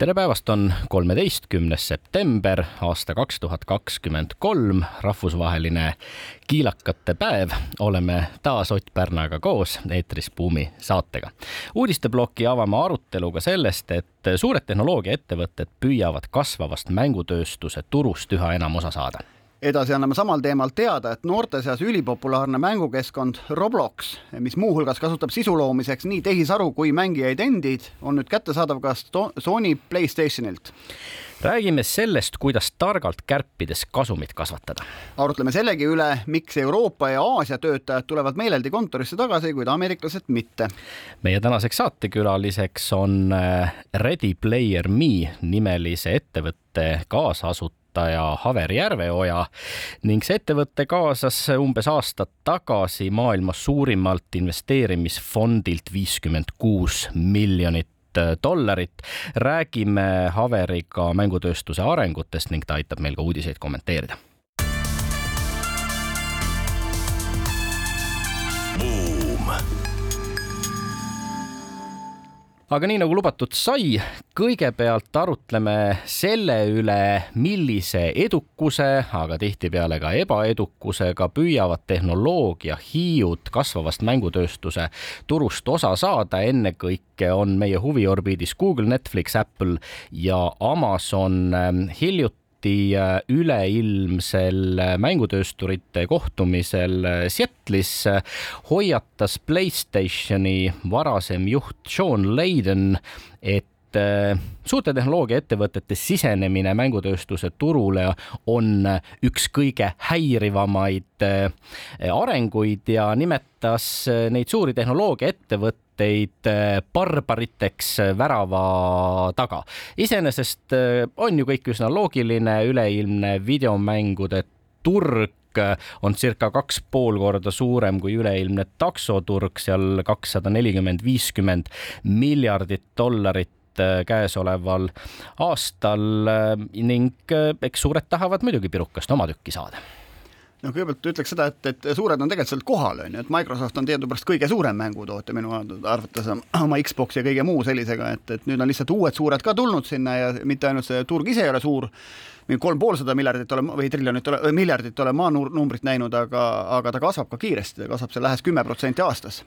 tere päevast, on kolmeteistkümnes september aasta kaks tuhat kakskümmend kolm, rahvusvaheline kiilakate päev. oleme taas Ott Pärnaga koos eetris Buumi saatega. uudisteploki avame aruteluga sellest, et suured tehnoloogiaettevõtted püüavad kasvavast mängutööstuse turust üha enam osa saada edasi anname samal teemal teada, et noorte seas ülipopulaarne mängukeskkond Roblox, mis muuhulgas kasutab sisu loomiseks nii tehisaru kui mängijaid endid, on nüüd kättesaadav ka Sony Playstationilt räägime sellest, kuidas targalt kärpides kasumit kasvatada. arutleme sellegi üle, miks Euroopa ja Aasia töötajad tulevad meeleldi kontorisse tagasi, kuid ameeriklased mitte. meie tänaseks saatekülaliseks on äh, Ready Player Me nimelise ettevõtte kaasasutaja asutaja Haver Järveoja ning see ettevõte kaasas umbes aasta tagasi maailma suurimalt investeerimisfondilt viiskümmend kuus miljonit dollarit. räägime Haveriga mängutööstuse arengutest ning ta aitab meil ka uudiseid kommenteerida aga nii nagu lubatud sai, kõigepealt arutleme selle üle, millise edukuse, aga tihtipeale ka ebaedukusega püüavad tehnoloogiahiiud kasvavast mängutööstuse turust osa saada. ennekõike on meie huviorbiidis Google, Netflix, Apple ja Amazon hiljuti hiljuti äh, üleilmsel äh, mängutöösturite kohtumisel äh, Seattle'is hoiatas Playstationi varasem juht Sean Layden, et suurte tehnoloogiaettevõtete sisenemine mängutööstuse turule on üks kõige häirivamaid arenguid ja nimetas neid suuri tehnoloogiaettevõtteid ettevõtteid äh, barbariteks värava taga. iseenesest on ju kõik üsna loogiline, üleilmne videomängude turg on circa kaks pool korda suurem kui üleilmne taksoturg, seal kakssada nelikümmend, viiskümmend miljardit dollarit käesoleval aastal ning eks suured tahavad muidugi pirukast oma tükki saada. No kõigepealt ütleks seda, et, et suured on tegelikult seal kohal, on ju, et Microsoft on teadupärast kõige suurem mängutootja minu arvates oma Xbox ja kõige muu sellisega, et, et nüüd on lihtsalt uued suured ka tulnud sinna ja mitte ainult see turg ise ei ole suur, mingi kolm poolsada miljardit ole, või triljonit ole, miljardit olen ma numbrit näinud, aga, aga ta kasvab ka kiiresti, ta kasvab seal lähes kümme protsenti aastas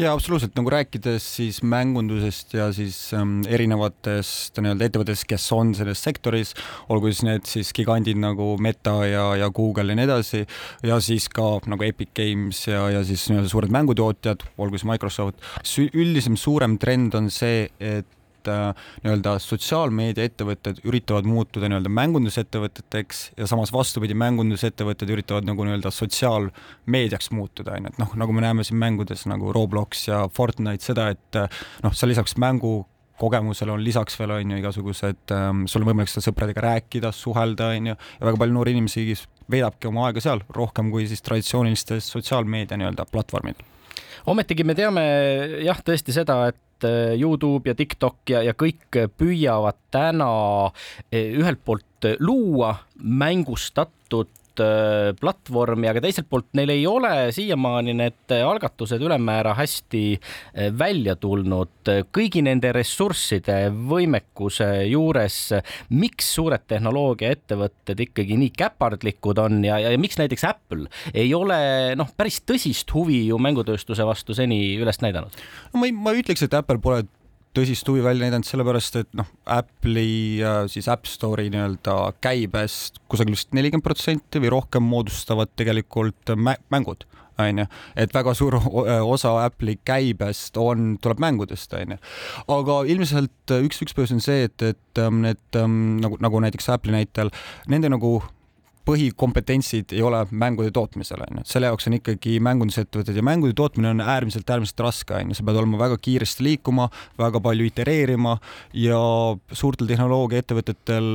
ja absoluutselt nagu rääkides siis mängundusest ja siis ähm, erinevatest nii-öelda ettevõtetest, kes on selles sektoris, olgu siis need siis gigandid nagu Meta ja, ja Google ja nii edasi ja siis ka nagu Epic Games ja, ja siis nii-öelda suured mängutootjad, olgu siis Microsoft. üldisem suurem trend on see, et et äh, nii-öelda sotsiaalmeediaettevõtted üritavad muutuda nii-öelda mängundusettevõteteks ja samas vastupidi, mängundusettevõtted üritavad nagu nii-öelda sotsiaalmeediaks muutuda, on ju, et noh, nagu me näeme siin mängudes nagu Roblox ja Fortnite seda, et äh, noh, seal lisaks mängu kogemusele on lisaks veel on ju igasugused ähm,, sul on võimalik seda sõpradega rääkida, suhelda, on ju, ja väga palju noori inimesi veedabki oma aega seal rohkem kui siis traditsioonilistes sotsiaalmeedia nii-öelda platvormidel. ometigi me teame jah, tõesti seda, et et äh, Youtube ja TikTok ja, ja kõik püüavad täna äh, ühelt poolt luua mängustatud Äh, platvormi, aga teiselt poolt neil ei ole siiamaani need algatused ülemäära hästi äh, välja tulnud. kõigi nende ressursside, võimekuse juures, miks suured tehnoloogiaettevõtted ikkagi nii käpardlikud on ja, ja miks näiteks Apple ei ole noh, päris tõsist huvi ju mängutööstuse vastu seni üles näidanud? no ma ei, ma ei ütleks, et Apple pole tõsist huvi välja näidanud, sellepärast et noh, Apple'i siis App Store'i nii-öelda käibest kusagil vist nelikümmend protsenti või rohkem moodustavad tegelikult mängud onju, et väga suur osa Apple'i käibest on, tuleb mängudest, onju. aga ilmselt üks, üks põhjus on see, et, et need nagu, nagu näiteks Apple'i näitel, nende nagu põhikompetentsid ei ole mängude tootmisel, on ju, selle jaoks on ikkagi mängundusettevõtted ja mängude tootmine on äärmiselt, äärmiselt raske, on ju, sa pead olema väga kiiresti liikuma, väga palju itereerima ja suurtel tehnoloogiaettevõtetel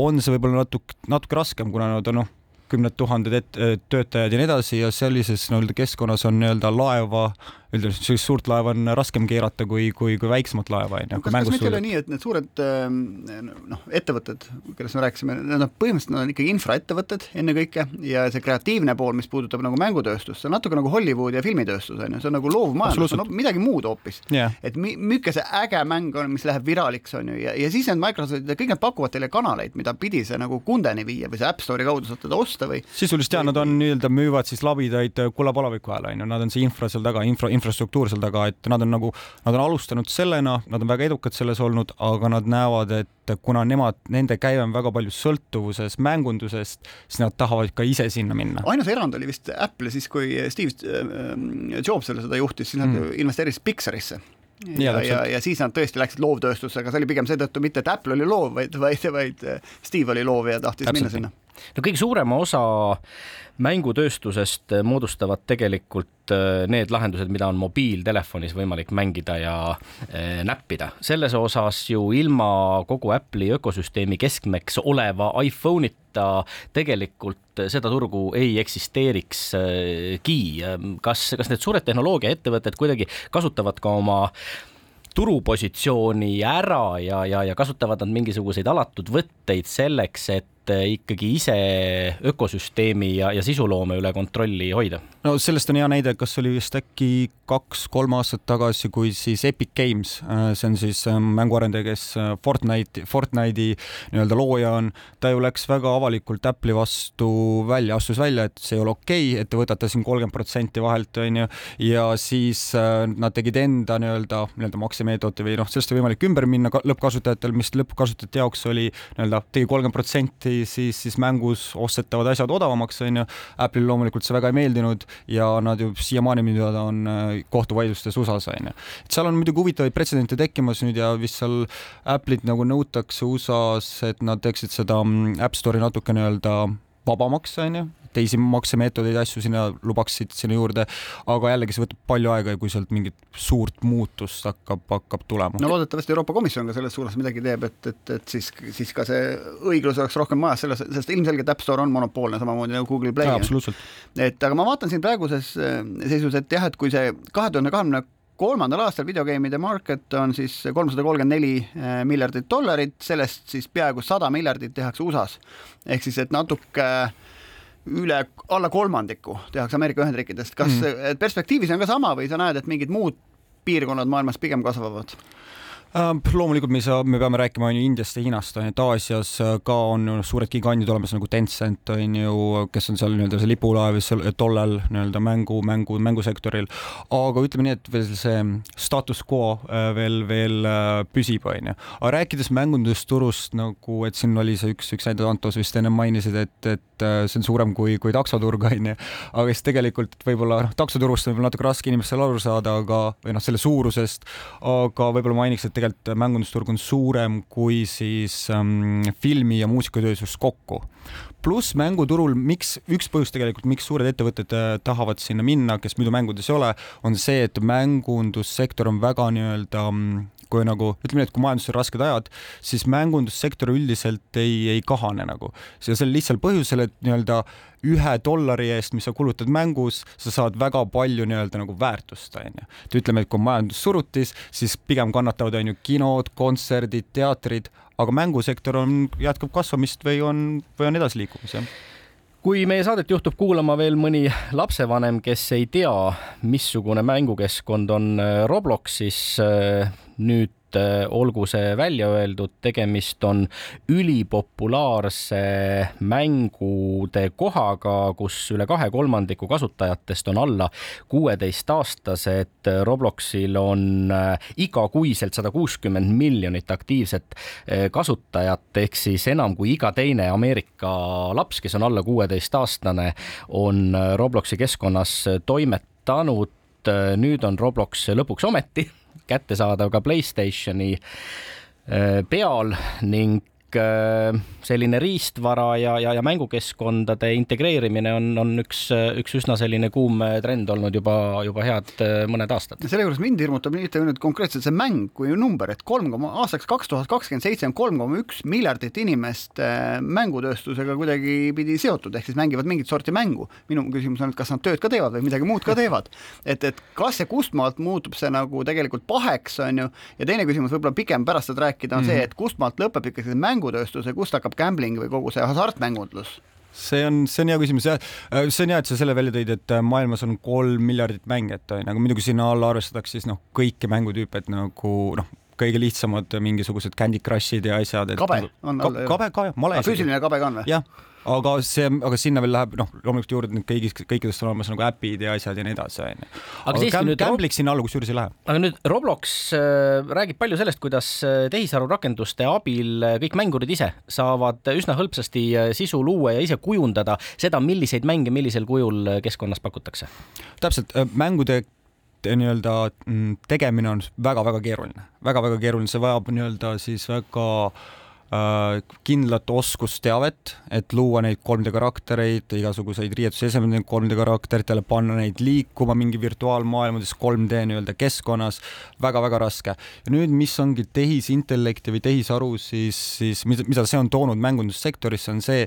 on see võib-olla natuke, natuke raskem, kuna nad on noh, kümned tuhanded et, töötajad ja nii edasi ja sellises nii-öelda keskkonnas on nii-öelda laeva üldiselt sellist suurt laeva on raskem keerata kui, kui, kui väiksemat laeva on ju. kas, kas mitte ei ole nii, et need suured ähm, noh, ettevõtted, kellest me rääkisime, need on põhimõtteliselt nad on ikkagi infraettevõtted ennekõike ja see kreatiivne pool, mis puudutab nagu mängutööstust, see on natuke nagu Hollywood ja filmitööstus on ju, see on nagu loovmajandus, on midagi muud hoopis. Yeah.. et mi-, milline see äge mäng on, mis läheb viraliks, on ju, ja, ja siis need Microsoftid, kõik need pakuvad teile kanaleid, mida pidi see nagu kundeni viia või see App Store'i kaudu saad teda osta või sisuliselt jaa, nad on nii-öelda, müüvad siis labidaid kullapalaviku ajal, on ju, nad on see infra seal taga, infra, infrastruktuur seal taga, et nad on nagu, nad on alustanud sellena, nad on väga edukad selles olnud, aga nad näevad, et kuna nemad, nende käive on väga palju sõltuvuses mängundusest, siis nad tahavad ka ise sinna minna. ainus erand oli vist Apple siis, kui Steve äh, Jobs seda juhtis, siis nad mm. investeerisid Pixarisse ja, ja, ja, ja siis nad tõesti läksid loovtööstusega, see oli pigem seetõttu mitte, et Apple oli loov, vaid, vaid, vaid Steve oli loov ja tahtis Täpselt. minna sinna no kõige suurema osa mängutööstusest moodustavad tegelikult äh, need lahendused, mida on mobiiltelefonis võimalik mängida ja äh, näppida. selles osas ju ilma kogu Apple'i ökosüsteemi keskmeks oleva iPhone'ita tegelikult seda turgu ei eksisteerikski. kas, kas need suured tehnoloogiaettevõtted kuidagi kasutavad ka oma turupositsiooni ära ja, ja, ja kasutavad nad mingisuguseid alatud võtteid selleks, et ikkagi ise ökosüsteemi ja, ja sisuloome üle kontrolli hoida? no sellest on hea näide, kas oli vist äkki kaks-kolm aastat tagasi, kui siis Epic Games, äh, see on siis äh, mänguarendaja, kes äh, Fortnite, Fortnite'i nii-öelda looja on, ta ju läks väga avalikult Apple'i vastu välja, astus välja, et see ei ole okei okay,, et te võtate siin kolmkümmend protsenti vahelt, onju, ja siis nad tegid enda nii-öelda, nii-öelda maksemeetodi või noh, sellest on võimalik ümber minna lõppkasutajatel, mis lõppkasutajate jaoks oli nii-öelda tegi kolmkümmend protsenti siis, siis mängus ostetavad asjad odavamaks, onju. Apple'ile loomulikult see väga ei meeldinud ja nad ju siiamaani minu teada on äh, kohtuvaidlustes USA-s, onju. et seal on muidugi huvitavaid pretsedente tekkimas nüüd ja vist seal Apple'it nagu nõutakse USA-s, et nad teeksid seda mm, App Store'i natuke nii-öelda vabamaks, onju, teisi maksemeetodeid, asju sinna lubaksid sinna juurde, aga jällegi see võtab palju aega ja kui sealt mingit suurt muutust hakkab, hakkab tulema. no loodetavasti Euroopa Komisjon ka selles suunas midagi teeb, et, et, et siis, siis ka see õiglus oleks rohkem majas selles, sest ilmselgelt App Store on monopoolne, samamoodi nagu Google Play. et aga ma vaatan siin praeguses äh, seisus, et jah, et kui see kahe tuhande kahekümne kolmandal aastal videogeimide market on siis kolmsada kolmkümmend neli äh, miljardit dollarit, sellest siis peaaegu sada miljardit tehakse USA-s. ehk siis, et natuke äh, üle, alla kolmandiku tehakse Ameerika Ühendriikidest, kas mm. perspektiivis on ka sama või sa näed, et mingid muud piirkonnad maailmas pigem kasvavad? Äh, loomulikult me ei saa, me peame rääkima on ju Indiast ja Hiinast on ju, et Aasias äh, ka on suured gigandid olemas nagu Tencent on ju, kes on seal nii-öelda see lipulaev tollel nii-öelda mängu, mängu, mängusektoril. aga ütleme nii, et veel see status quo äh, veel, veel püsib, on ju. aga rääkides mängundusturust nagu, et siin oli see üks, üks näide, Antos vist enne mainisid, et, et see on suurem kui, kui taksoturg on ju. aga siis tegelikult võib-olla noh, taksoturust on võib-olla natuke raske inimestel aru saada, aga või noh, selle suurusest, aga võib-olla mainiks, et tegelikult mängundusturg on suurem kui siis ähm, filmi- ja muusikatööstus kokku. pluss mänguturul, miks, üks põhjus tegelikult, miks suured ettevõtted äh, tahavad sinna minna, kes muidu mängudes ei ole, on see, et mängundussektor on väga nii-öelda mm, kui nagu ütleme nii, et kui majanduses on rasked ajad, siis mängundussektor üldiselt ei, ei kahane nagu. ja sel lihtsal põhjusel, et nii-öelda ühe dollari eest, mis sa kulutad mängus, sa saad väga palju nii-öelda nagu väärtust, onju. et ütleme, et kui majandussurutis, siis pigem kannatavad, onju, kinod, kontserdid, teatrid, aga mängusektor on, jätkab kasvamist või on, või on edasiliikumis, jah kui meie saadet juhtub kuulama veel mõni lapsevanem, kes ei tea, missugune mängukeskkond on Roblox, siis äh, nüüd Äh, olgu see välja öeldud, tegemist on ülipopulaarse mängude kohaga, kus üle kahe kolmandiku kasutajatest on alla kuueteistaastased. Robloxil on äh, igakuiselt sada kuuskümmend miljonit aktiivset äh, kasutajat ehk siis enam kui iga teine Ameerika laps, kes on alla kuueteistaastane, on Robloxi keskkonnas toimetanud. nüüd on Roblox lõpuks ometi kättesaadav ka Playstationi äh, peal ning selline riistvara ja, ja, ja mängukeskkondade integreerimine on, on üks, üks üsna selline kuum trend olnud juba, juba head äh, mõned aastad. selle juures mind hirmutab mitte nüüd konkreetselt see mäng kui number, et kolm koma, aastaks kaks tuhat kakskümmend seitse on kolm koma üks miljardit inimest äh, mängutööstusega kuidagipidi seotud, ehk siis mängivad mingit sorti mängu. minu küsimus on, et kas nad tööd ka teevad või midagi muud ka teevad. et, et kas ja kust maalt muutub see nagu tegelikult paheks, on ju, ja teine küsimus võib-olla pikem pärast seda rääkida on mm -hmm. see, et kust maalt lõpeb ikkagi mängutööstus ja kust hakkab gambling või kogu see hasartmängundlus? see on, see on hea küsimus ja äh, see on hea, et sa selle välja tõid, et äh, maailmas on kolm miljardit mängijat on ju, aga muidugi sinna alla arvestatakse siis noh, kõiki mängutüüpe, et nagu noh, kõige lihtsamad mingisugused Candy Crushid ja asjad. kabe on all? kabe ka male. füüsiline kabe ka on või? jah aga see, aga sinna veel läheb noh, loomulikult juurde nüüd kõigis, kõikidest on olemas nagu äpid ja asjad ja nii edasi, onju. aga, aga Gam, Gamblik sinna alla kusjuures ei lähe. aga nüüd Roblox äh, räägib palju sellest, kuidas äh, tehisarurakenduste abil äh, kõik mängurid ise saavad üsna hõlpsasti äh, sisu luua ja ise kujundada seda, milliseid mänge millisel kujul äh, keskkonnas pakutakse. täpselt, mängude nii-öelda mm, tegemine on väga-väga keeruline väga,, väga-väga keeruline, see vajab nii-öelda siis väga äh, Äh, kindlat oskusteavet, et luua neid 3D karaktereid, igasuguseid riietusesemeid 3D karakteritele, panna neid liikuma mingi virtuaalmaailmades 3D nii-öelda keskkonnas väga,, väga-väga raske. ja nüüd, mis ongi tehisintellekti või tehisaru, siis, siis mida, mida see on toonud mängundussektorisse, on see,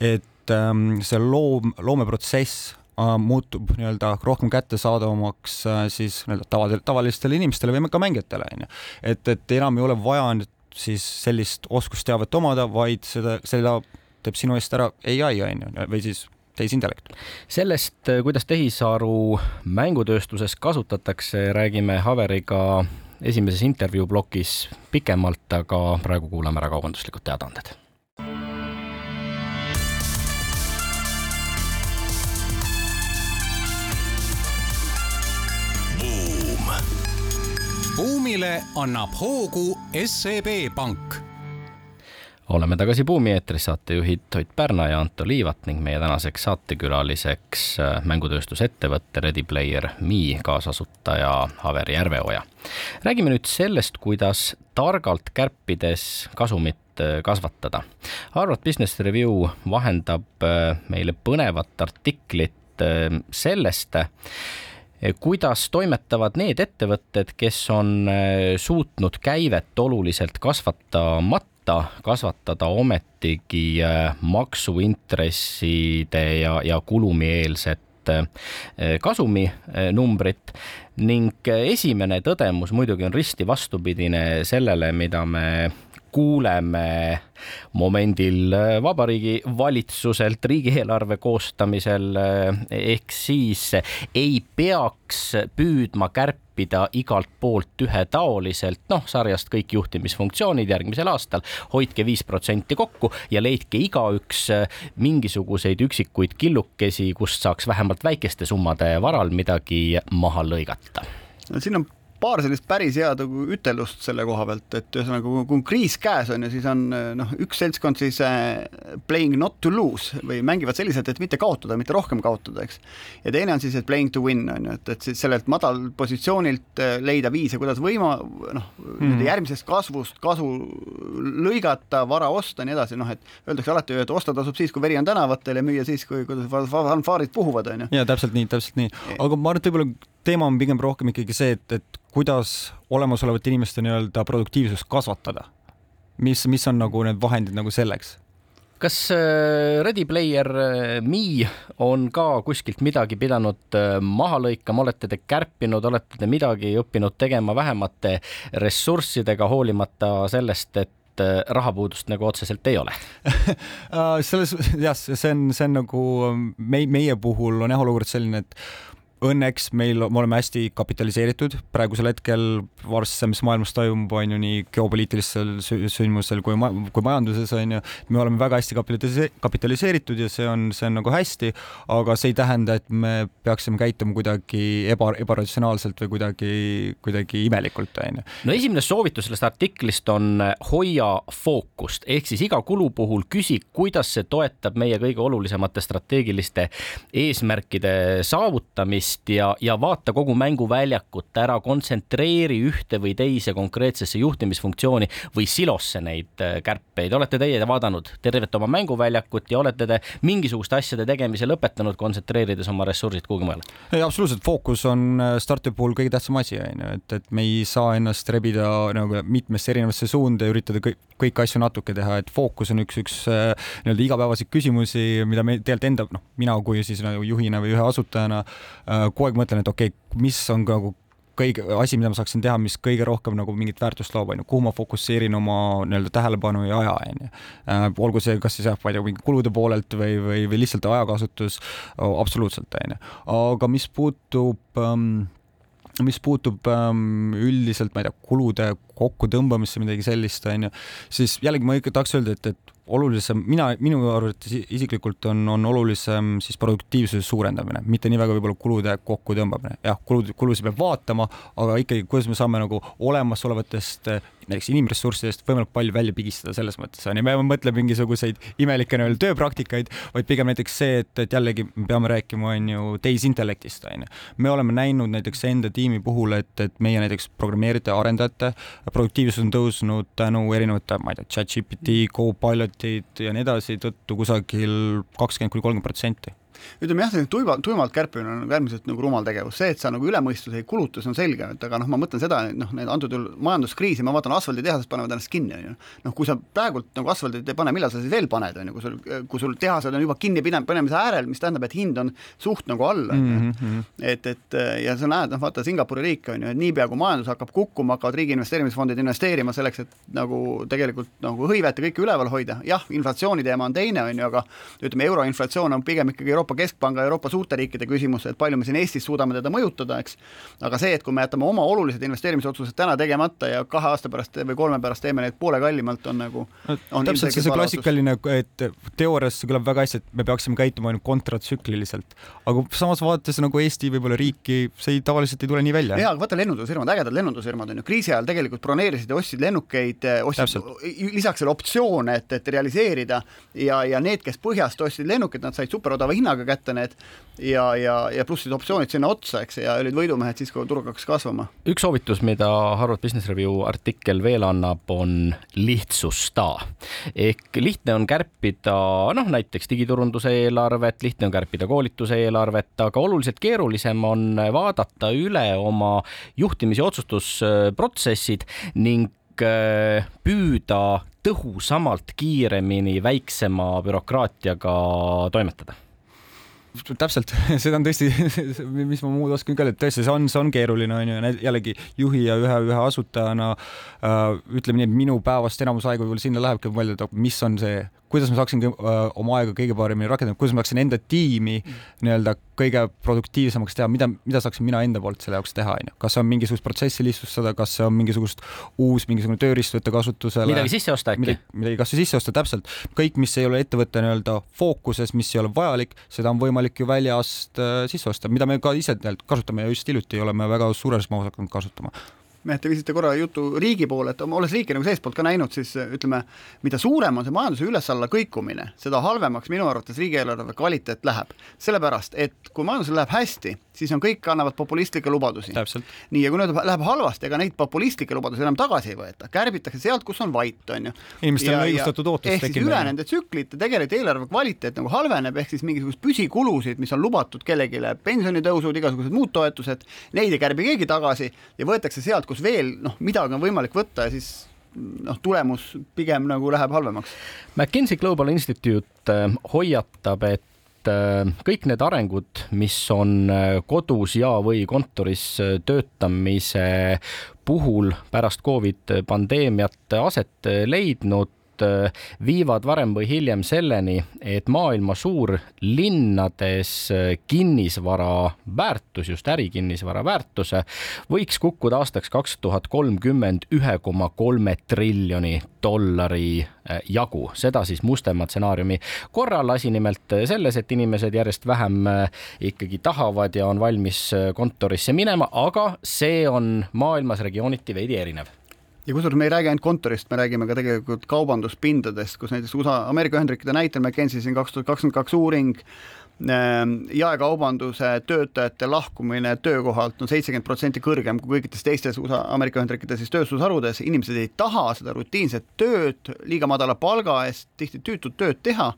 et ähm, see loom, loomeprotsess äh, muutub nii-öelda rohkem kättesaadavamaks äh, siis nii-öelda tavalistele inimestele või ka mängijatele onju. et, et enam ei ole vaja nüüd siis sellist oskusteavet omada, vaid seda, seda teeb sinu eest ära ai on ju, või siis tehisintellekt. sellest, kuidas tehisaru mängutööstuses kasutatakse, räägime Haveriga esimeses intervjuu plokis pikemalt, aga praegu kuulame ära kaubanduslikud teadaanded buumile annab hoogu SEB Pank oleme tagasi Buumi eetris, saatejuhid Ott Pärna ja Anto Liivat ning meie tänaseks saatekülaliseks äh, mängutööstusettevõtte Ready Player Me kaasasutaja Haver Järveoja. räägime nüüd sellest, kuidas targalt kärpides kasumit äh, kasvatada. Harvard Business Review vahendab äh, meile põnevat artiklit sellest, kuidas toimetavad need ettevõtted, kes on äh, suutnud käivet oluliselt kasvatamata, kasvatada ometigi äh, maksuintresside ja, ja kulumieelset kasuminumbrit ning esimene tõdemus muidugi on risti vastupidine sellele, mida me kuuleme momendil äh, Vabariigi Valitsuselt riigieelarve koostamisel äh, ehk siis ei peaks püüdma kärpida igalt poolt ühetaoliselt, noh, sarjast kõik juhtimisfunktsioonid järgmisel aastal, hoidke viis protsenti kokku ja leidke igaüks äh, mingisuguseid üksikuid killukesi, kust saaks vähemalt väikeste summade varal midagi maha lõigata. No siin on paar sellist päris head nagu ütelust selle koha pealt, et ühesõnaga, kui on kriis käes on ju, siis on noh, üks seltskond siis äh, playing not to lose või mängivad selliselt, et mitte kaotada, mitte rohkem kaotada, eks. ja teine on siis, et playing to win on ju, et, et siis sellelt madalpositsioonilt äh, leida viise, kuidas võima-, noh mm., järgmisest kasvust kasu lõigata, vara osta nii edasi, noh et öeldakse alati et osta tasub siis, kui veri on tänavatel ja müüa siis, kui, kuidas fanfaarid puhuvad, on ju. jaa, täpselt nii, täpselt nii. aga ma arvan, et võib-olla teema on pigem rohkem ikkagi see, et, et kuidas olemasolevate inimeste nii-öelda produktiivsust kasvatada. mis, mis on nagu need vahendid nagu selleks? kas äh, Ready Player äh, Me on ka kuskilt midagi pidanud äh, maha lõikama, olete te kärpinud, olete te midagi õppinud tegema vähemate ressurssidega, hoolimata sellest, et rahapuudust nagu otseselt ei ole selles jah, see on, see on nagu meie, meie puhul on jah olukord selline, et õnneks meil, me oleme hästi kapitaliseeritud. Praegusel hetkel, arvestades, mis maailmas toimub, on ju nii geopoliitilistel sündmustel kui ma-, kui majanduses on ju, me oleme väga hästi kapitaliseeritud kapitaliseeritud ja see on, see on nagu hästi, aga see ei tähenda, et me peaksime käituma kuidagi eba, ebaratsionaalselt või kuidagi, kuidagi imelikult, on ju. no esimene soovitus sellest artiklist on hoia fookust, ehk siis iga kulu puhul küsi, kuidas see toetab meie kõige olulisemate strateegiliste eesmärkide saavutamist juhtimist ja, ja vaata kogu mänguväljakut, ära kontsentreeri ühte või teise konkreetsesse juhtimisfunktsiooni või silosse neid äh, kärpeid. olete teie vaadanud tervet oma mänguväljakut ja olete te mingisuguste asjade tegemise lõpetanud, kontsentreerides oma ressursid kuhugi mujale? ei, absoluutselt, fookus on äh, starti puhul kõige tähtsam asi, on ju, et, et me ei saa ennast rebida nagu mitmesse erinevasse suunda ja üritada kõik, kõiki asju natuke teha, et fookus on üks, üks äh, nii-öelda igapäevaseid küsimusi, mida me tegelikult enda, noh, mina kui siis nagu juhina või ühe asutajana kogu aeg mõtlen, et okei okay,, mis on nagu kõige, asi, mida ma saaksin teha, mis kõige rohkem nagu mingit väärtust loob, on ju, kuhu ma fokusseerin oma nii-öelda tähelepanu ja aja, on ju. Äh, olgu see, kas siis jah, ma ei tea, mingi kulude poolelt või, või, või lihtsalt ajakasutus, absoluutselt, on ju. aga mis puutub ähm, mis puutub ähm, üldiselt, ma ei tea, kulude kokkutõmbamisse, midagi sellist, on ju, siis jällegi ma ikka tahaks öelda, et, et olulisem, mina, minu arvates isiklikult on, on olulisem siis produktiivsuse suurendamine, mitte nii väga võib-olla kulude kokkutõmbamine. jah, kulud, kulusid peab vaatama, aga ikkagi, kuidas me saame nagu olemasolevatest näiteks inimressurssidest võimalikult palju välja pigistada selles mõttes on ju, me ei mõtle mingisuguseid imelikke nii-öelda tööpraktikaid, vaid pigem näiteks see, et, et jällegi me peame rääkima, on ju, tehisintellektist on ju. me oleme näinud näiteks enda tiimi puhul, et, et meie näiteks programmeerijate, arendajate produktiivsus on tõusnud tänu erinevate, ma ei tea, chat-GPT, Copilotid ja nii edasi tõttu kusagil kakskümmend kuni kolmkümmend protsenti ütleme jah, selline tuima, tuimalt kärpimine on äärmiselt nagu rumal tegevus, see, et sa nagu üle mõistuse ei kuluta, see on selge, et aga noh, ma mõtlen seda, et noh, need antud juhul majanduskriisi, ma vaatan asfalditehased panevad ennast kinni, on ju. noh, kui sa praegult nagu asfaldit ei pane, millal sa siis veel paned, on ju, kui sul, kui sul tehased on juba kinni panemise äärel, mis tähendab, et hind on suht nagu all, on ju. Mhm. et, et ja sa näed, noh vaata Singapuri riik on ju, et niipea kui majandus hakkab kukkuma, hakkavad riigi investeerimisfondid investeerima selleks, et nagu tegelikult nagu hõivet ja kõike üleval hoida, jah, inflatsiooni teema on teine, on ju, aga ütleme, euroinflatsioon on pigem ikkagi Euroopa Keskpanga, Euroopa suurte riikide küsimus, et palju me siin Eestis suudame teda mõjutada, eks. aga see, et kui me jätame oma olulised investeerimisotsused täna tegemata ja kahe aasta pärast või kolme pärast teeme neid poole kallimalt, on nagu on täpselt see, see klassikaline, et teoorias see kõlab väga hästi, et me peaksime käituma ainult kontratsükliliselt. aga samas vaadates nagu Eesti võib-olla riiki, see ei, tavaliselt ei tule nii välja. jaa, aga vaata lennundusfirmad, ägedad lennundusfirmad on ju, kriisi ajal tegelikult broneerisid ja ostsid lennukeid, ostsid lisaks veel optsioone, et, et realiseerida ja, ja need, kes põhjast ostsid lennukeid, nad said superodava hinnaga kätte need ja, ja, ja pluss siis optsioonid sinna otsa, eks, ja olid võidumehed siis, kui turg hakkas kasvama. üks soovitus, mida Harvard Business Review artikkel veel annab, on lihtsusta. ehk lihtne on kärpida noh, näiteks digiturunduse eelarvet, lihtne on kärpida koolituse eelarvet, aga oluliselt keerulisem on vaadata üle oma juhtimis- ja otsustusprotsessid ning äh, püüda tõhusamalt, kiiremini, väiksema bürokraatiaga toimetada täpselt, seda on tõesti, mis ma muud oskan ka öelda, et tõesti, see on, see on keeruline, on ju, jällegi juhi ja ühe, ühe asutajana äh, ütleme nii, et minu päevast enamus aega võib-olla sinna lähebki mõelda, et mis on see kuidas ma saaksin äh, oma aega kõige paremini rakendada, kuidas ma saaksin enda tiimi nii-öelda kõige produktiivsemaks teha, mida, mida saaksin mina enda poolt selle jaoks teha, onju. kas on mingisugust protsessi lihtsustada, kas see on mingisugust uus mingisugune tööriist võtta kasutusele. midagi sisse osta äkki. midagi kas või sisse osta, täpselt. kõik, mis ei ole ettevõtte nii-öelda fookuses, mis ei ole vajalik, seda on võimalik ju väljast äh, sisse osta, mida me ka ise tegelikult kasutame ja just hiljuti oleme väga suures mahus hakanud kasutama mehed, te viisite korra jutu riigi poole, et olles riiki nagu seestpoolt ka näinud, siis ütleme, mida suurem on see majanduse üles-alla kõikumine, seda halvemaks minu arvates riigieelarve kvaliteet läheb. sellepärast, et kui majandusel läheb hästi, siis on kõik annavad populistlikke lubadusi. nii, ja kui nüüd läheb halvasti, ega neid populistlikke lubadusi enam tagasi ei võeta, kärbitakse sealt, kus on vait, on ju. inimestel on õigustatud ootus ehk siis üle nende tsüklite tegelikult eelarve kvaliteet nagu halveneb, ehk siis mingisugused püsikulusid, mis on lubatud kellelegi, pensionitõusud, igasugused muud toetused, neid ei kärbi keegi tagasi ja võetakse sealt, kus veel noh, midagi on võimalik võtta ja siis noh, tulemus pigem nagu läheb halvemaks. McKinsey Global Institute äh, hoiatab, et äh, kõik need arengud, mis on äh, kodus ja, või kontoris töötamise puhul pärast Covid pandeemiat aset leidnud, viivad varem või hiljem selleni, et maailma suurlinnades äh, kinnisvara väärtus, just ärikinnisvara väärtuse võiks kukkuda aastaks kaks tuhat kolmkümmend ühe koma kolme triljoni dollari äh, jagu, seda siis mustema stsenaariumi korral. asi nimelt selles, et inimesed järjest vähem ikkagi tahavad ja on valmis kontorisse minema, aga see on maailmas regiooniti veidi erinev ja kusjuures me ei räägi ainult kontorist, me räägime ka tegelikult kaubanduspindadest, kus näiteks USA, Ameerika Ühendriikide näitel McKinsey siin kaks tuhat kakskümmend kaks uuring jaekaubanduse töötajate lahkumine töökohalt on seitsekümmend protsenti kõrgem kui kõikides teistes USA, Ameerika Ühendriikide siis tööstusharudes, inimesed ei taha seda rutiinset tööd liiga madala palga eest, tihti tüütut tööd teha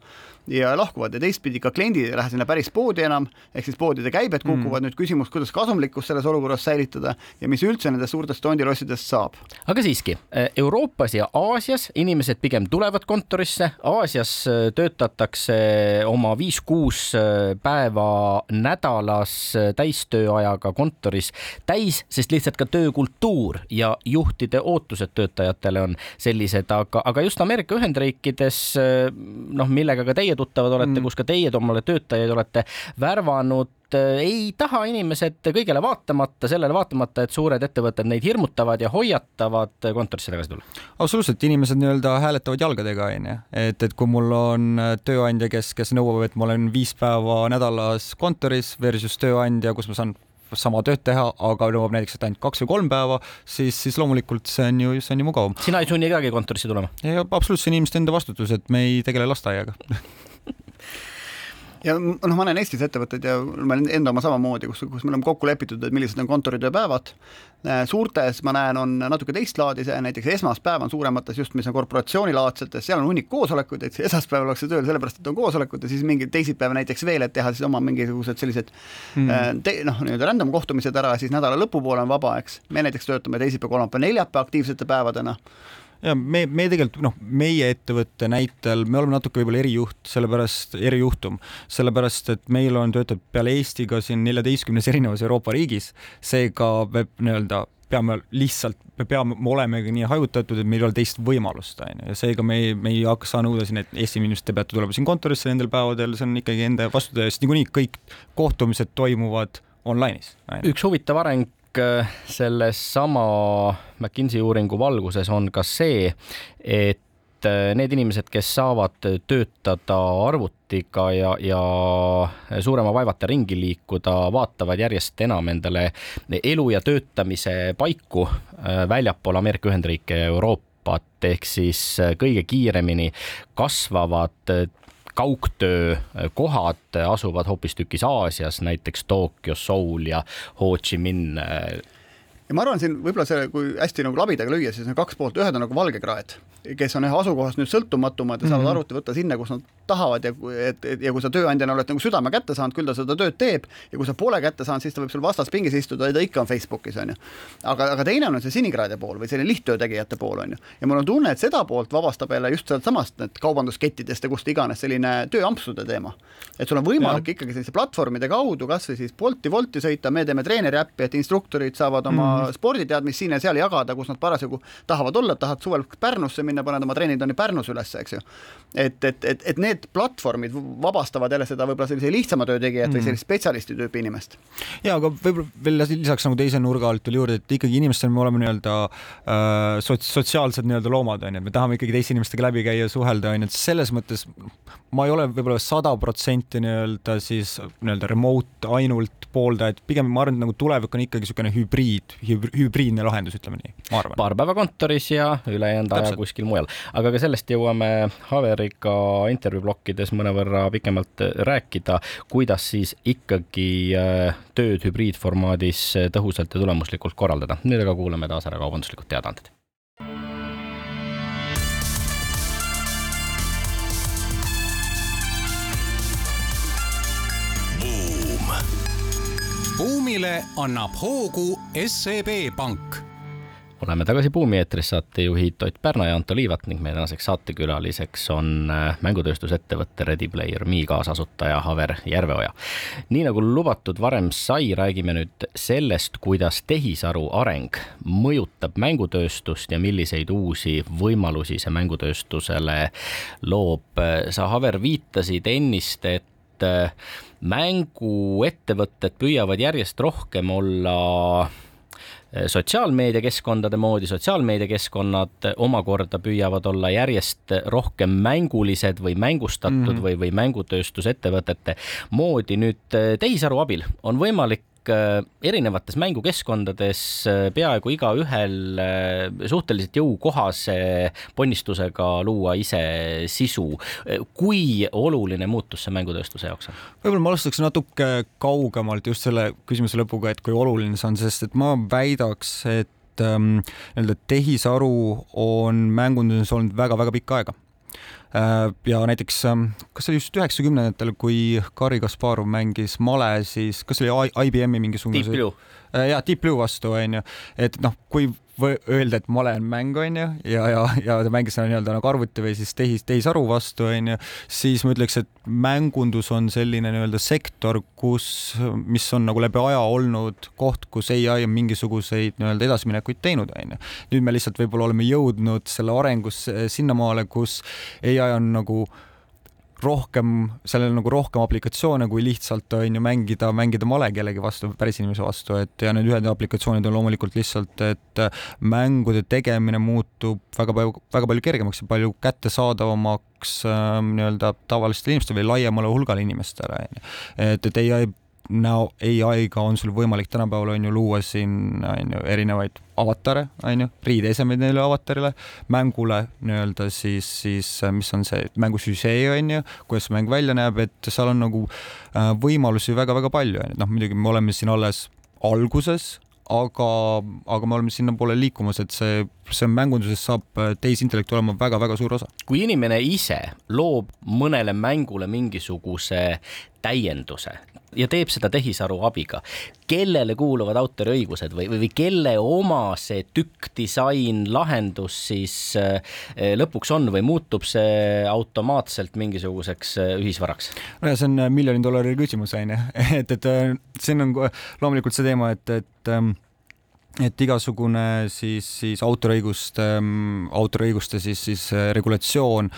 ja lahkuvad ja teistpidi ka kliendid ei lähe sinna päris poodi enam, ehk siis poodide käibed kukuvad mm., nüüd küsimus, kuidas kasumlikkust selles olukorras säilitada ja mis üldse nendest suurtest tondilossidest saab. aga siiski, Euroopas ja Aasias inimesed pigem tulevad kontorisse, Aasias äh, töötatakse oma viis-kuus päeva nädalas täistööajaga kontoris täis, sest lihtsalt ka töökultuur ja juhtide ootused töötajatele on sellised, aga, aga just Ameerika Ühendriikides noh, millega ka teie teie tuttavad olete mm., kus ka teie omale töötajaid olete värvanud, äh, ei taha inimesed kõigele vaatamata, sellele vaatamata, et suured ettevõtted neid hirmutavad ja hoiatavad kontorisse tagasi tulla? absoluutselt, inimesed nii-öelda hääletavad jalgadega, onju. et, et kui mul on äh, tööandja, kes, kes nõuab, et ma olen viis päeva nädalas kontoris versus tööandja, kus ma saan sama tööd teha, aga nõuab näiteks, et ainult kaks või kolm päeva, siis, siis loomulikult see on ju, see on ju mugavam. sina ei sunni kedagi kontorisse tulema? absoluutselt, see on inimeste enda vastutus, et me ei tegele lasteaiaga ja noh, ma näen Eestis ettevõtteid ja ma olen enda oma samamoodi, kus, kus me oleme kokku lepitud, et millised on kontoritööpäevad. Äh, suurtes ma näen, on natuke teist laadi see, näiteks esmaspäev on suuremates just, mis on korporatsioonilaadsetes, seal on hunnik koosolekuid, et esmaspäeval ollakse tööl sellepärast, et on koosolekud ja siis mingi teisipäev näiteks veel, et teha siis oma mingisugused sellised mm. noh, nii-öelda random kohtumised ära, siis nädala lõpupoole on vaba, eks. me näiteks töötame teisipäev, kolmapäev, neljapäev aktiivsete päevadena ja me, me tegelikult noh, meie ettevõtte näitel me oleme natuke võib-olla erijuht, sellepärast, erijuhtum, sellepärast et meil on töötatud peale Eesti ka siin neljateistkümnes erinevas Euroopa riigis, seega me nii-öelda peame lihtsalt, me peame, me olemegi nii hajutatud, et meil ei ole teist võimalust, on ju, ja seega me ei, me ei hakka saa nõuda siin, et Eesti inimesed, te peate tulema siin kontorisse nendel päevadel, see on ikkagi enda vastutada, sest niikuinii kõik kohtumised toimuvad online'is. üks huvitav areng Äh, sellesama McKinsey uuringu valguses on ka see, et äh, need inimesed, kes saavad töötada arvutiga ja, ja suurema vaevata ringi liikuda, vaatavad järjest enam endale elu ja töötamise paiku äh, väljapool Ameerika Ühendriike ja Euroopat. Ehk siis kõige kiiremini kasvavad kaugtöökohad asuvad hoopistükkis Aasias, näiteks Tokyo, Seoul ja Ho Chi Minh ja ma arvan, siin võib-olla see, kui hästi nagu labidaga lüüa, siis on kaks poolt, ühed on nagu valgekraed, kes on jah asukohast nüüd sõltumatumad ja saavad mm -hmm. arvuti võtta sinna, kus nad tahavad ja et, et ja kui sa tööandjana oled nagu südame kätte saanud, küll ta seda tööd teeb ja kui sa pole kätte saanud, siis ta võib sul vastas pingis istuda ja ta ikka on Facebookis onju. aga, aga teine on see sinikraede pool või selline lihttöö tegijate pool onju ja mul on tunne, et seda poolt vabastab jälle just sealtsamast need kaubanduskettidest ja kust iganes selline tööampsude teema. et sul on võimalik ja. ikkagi selliste platvormide kaudu kasvõi siis Bolti, Wolti sõita, me teeme treeneri äppi, et instruktorid saavad oma mm -hmm. sporditeadmist siin ja seal jagada, kus nad parasjagu tahavad olla, tahavad suvel Pärnusse minna, paned oma treeningtunni Pärnus üles, eks ju. et, et, et, et need need platvormid vabastavad jälle seda võib-olla sellise lihtsama töö tegijat mm. või sellist spetsialisti tüüpi inimest. ja aga võib-olla veel lisaks nagu teise nurga alt veel juurde, et ikkagi inimestena me oleme nii-öelda äh, sots-, sotsiaalsed nii-öelda loomad onju, et me tahame ikkagi teiste inimestega läbi käia, suhelda onju, et selles mõttes ma ei ole võib-olla sada protsenti nii-öelda siis nii-öelda remote ainult pooldaja, et pigem ma arvan, et nagu tulevik on ikkagi niisugune hübriid, hübriidne lahendus, ütleme nii, ma arvan. paar päeva kontoris ja ülejäänud aja kuskil mujal, aga ka sellest jõuame Haveriga intervjuu blokkides mõnevõrra pikemalt rääkida, kuidas siis ikkagi äh, tööd hübriidformaadis tõhusalt ja tulemuslikult korraldada. nüüd aga kuulame taas ära kaubanduslikud teadaanded. buumile annab hoogu SEB Pank oleme tagasi Buumi eetris, saatejuhid Ott Pärna ja Anto Liivat ning meie tänaseks saatekülaliseks on äh, mängutööstusettevõtte Ready Player Me kaasasutaja Haver Järveoja. nii nagu lubatud varem sai, räägime nüüd sellest, kuidas tehisaru areng mõjutab mängutööstust ja milliseid uusi võimalusi see mängutööstusele loob. sa, Haver, viitasid ennist, et äh, mänguettevõtted püüavad järjest rohkem olla sotsiaalmeediakeskkondade moodi, sotsiaalmeediakeskkonnad omakorda püüavad olla järjest rohkem mängulised või mängustatud mm -hmm. või, või mängutööstusettevõtete moodi. nüüd eh, tehisaru abil on võimalik võimalik äh, erinevates mängukeskkondades äh, peaaegu igaühel suhteliselt jõukohase ponnistusega luua ise sisu. kui oluline muutus see mängutööstuse jaoks on? võib-olla ma alustaks natuke kaugemalt just selle küsimuse lõpuga, et kui oluline see on, sest et ma väidaks, et ähm, nii-öelda tehisaru on mängunduses olnud väga-väga pikka aega Äh, ja näiteks, ähm, kas see oli just üheksakümnendatel, kui Garri Kasparov mängis male, siis kas see oli IBM-i mingisugune Deep Blue. Äh, jaa, Deep Blue vastu onju, et noh, kui öelda, et male on mäng, on ju, ja, ja, ja ta mängis seda nii-öelda nagu arvuti või siis tehis, tehisaru vastu, on ju, siis ma ütleks, et mängundus on selline nii-öelda sektor, kus, mis on nagu läbi aja olnud koht, kus ai on mingisuguseid nii-öelda edasiminekuid teinud, on ju. nüüd me lihtsalt võib-olla oleme jõudnud selle arengus sinnamaale, kus ai on nagu rohkem, sellel nagu rohkem aplikatsioone kui lihtsalt on ju mängida, mängida male kellegi vastu, päris inimese vastu, et ja need ühed aplikatsioonid on loomulikult lihtsalt, et mängude tegemine muutub väga palju, väga palju kergemaks ja palju kättesaadavamaks äh, nii-öelda tavalistele inimestele või laiemale hulgale inimestele, on ju. et, et ai näo ai-ga on sul võimalik tänapäeval on ju luua siin on ju erinevaid avatare, on ju, riideesemeid neile avatarile, mängule nii-öelda siis, siis mis on see mängu süžee on ju, kuidas mäng välja näeb, et seal on nagu äh, võimalusi väga-väga palju, noh muidugi me oleme siin alles alguses, aga, aga me oleme sinnapoole liikumas, et see, see mängunduses saab äh, tehisintellekt olema väga-väga suur osa. kui inimene ise loob mõnele mängule mingisuguse täienduse ja teeb seda tehisaru abiga, kellele kuuluvad autoriõigused või, või, või kelle oma see tükk, disain, lahendus siis äh, lõpuks on või muutub see automaatselt mingisuguseks äh, ühisvaraks? no ja see on miljoni dollari küsimus on ju, et, et siin on loomulikult see teema, et, et ähm, et igasugune siis, siis autoriõiguste, autoriõiguste siis, siis regulatsioon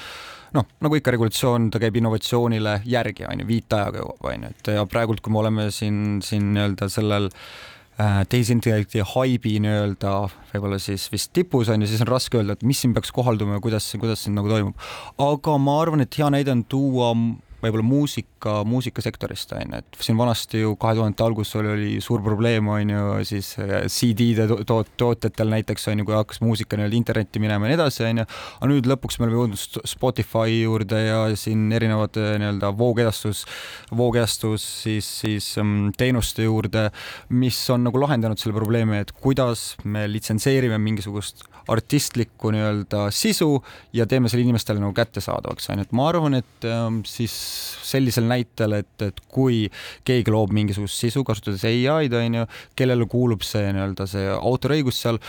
noh, nagu ikka regulatsioon, ta käib innovatsioonile järgi, on ju, viitajaga jõuab, on ju, et ja praegult, kui me oleme siin, siin nii-öelda sellel äh, tehisintellekti haibi nii-öelda võib-olla siis vist tipus on ju, siis on raske öelda, et mis siin peaks kohalduma ja kuidas, kuidas siin nagu toimub. aga ma arvan, et hea näide on tuua võib-olla muusika, muusikasektorist on ju, et siin vanasti ju kahe tuhandete alguses oli, oli suur probleem on ju siis äh, CD-de toot-, tootjatel näiteks on ju, kui hakkas muusika nii-öelda internetti minema ja nii edasi on ju, aga nüüd lõpuks me oleme jõudnud Spotify juurde ja siin erinevad äh, nii-öelda voogedastus, voogedastus siis, siis um, teenuste juurde, mis on nagu lahendanud selle probleemi, et kuidas me litsenseerime mingisugust artistlikku nii-öelda sisu ja teeme selle inimestele nagu kättesaadavaks, on ju, et ma arvan, et ähm, siis sellisel näitel, et, et kui keegi loob mingisugust sisu, kasutades ai-d, on ju, kellele kuulub see nii-öelda see autoriõigus seal,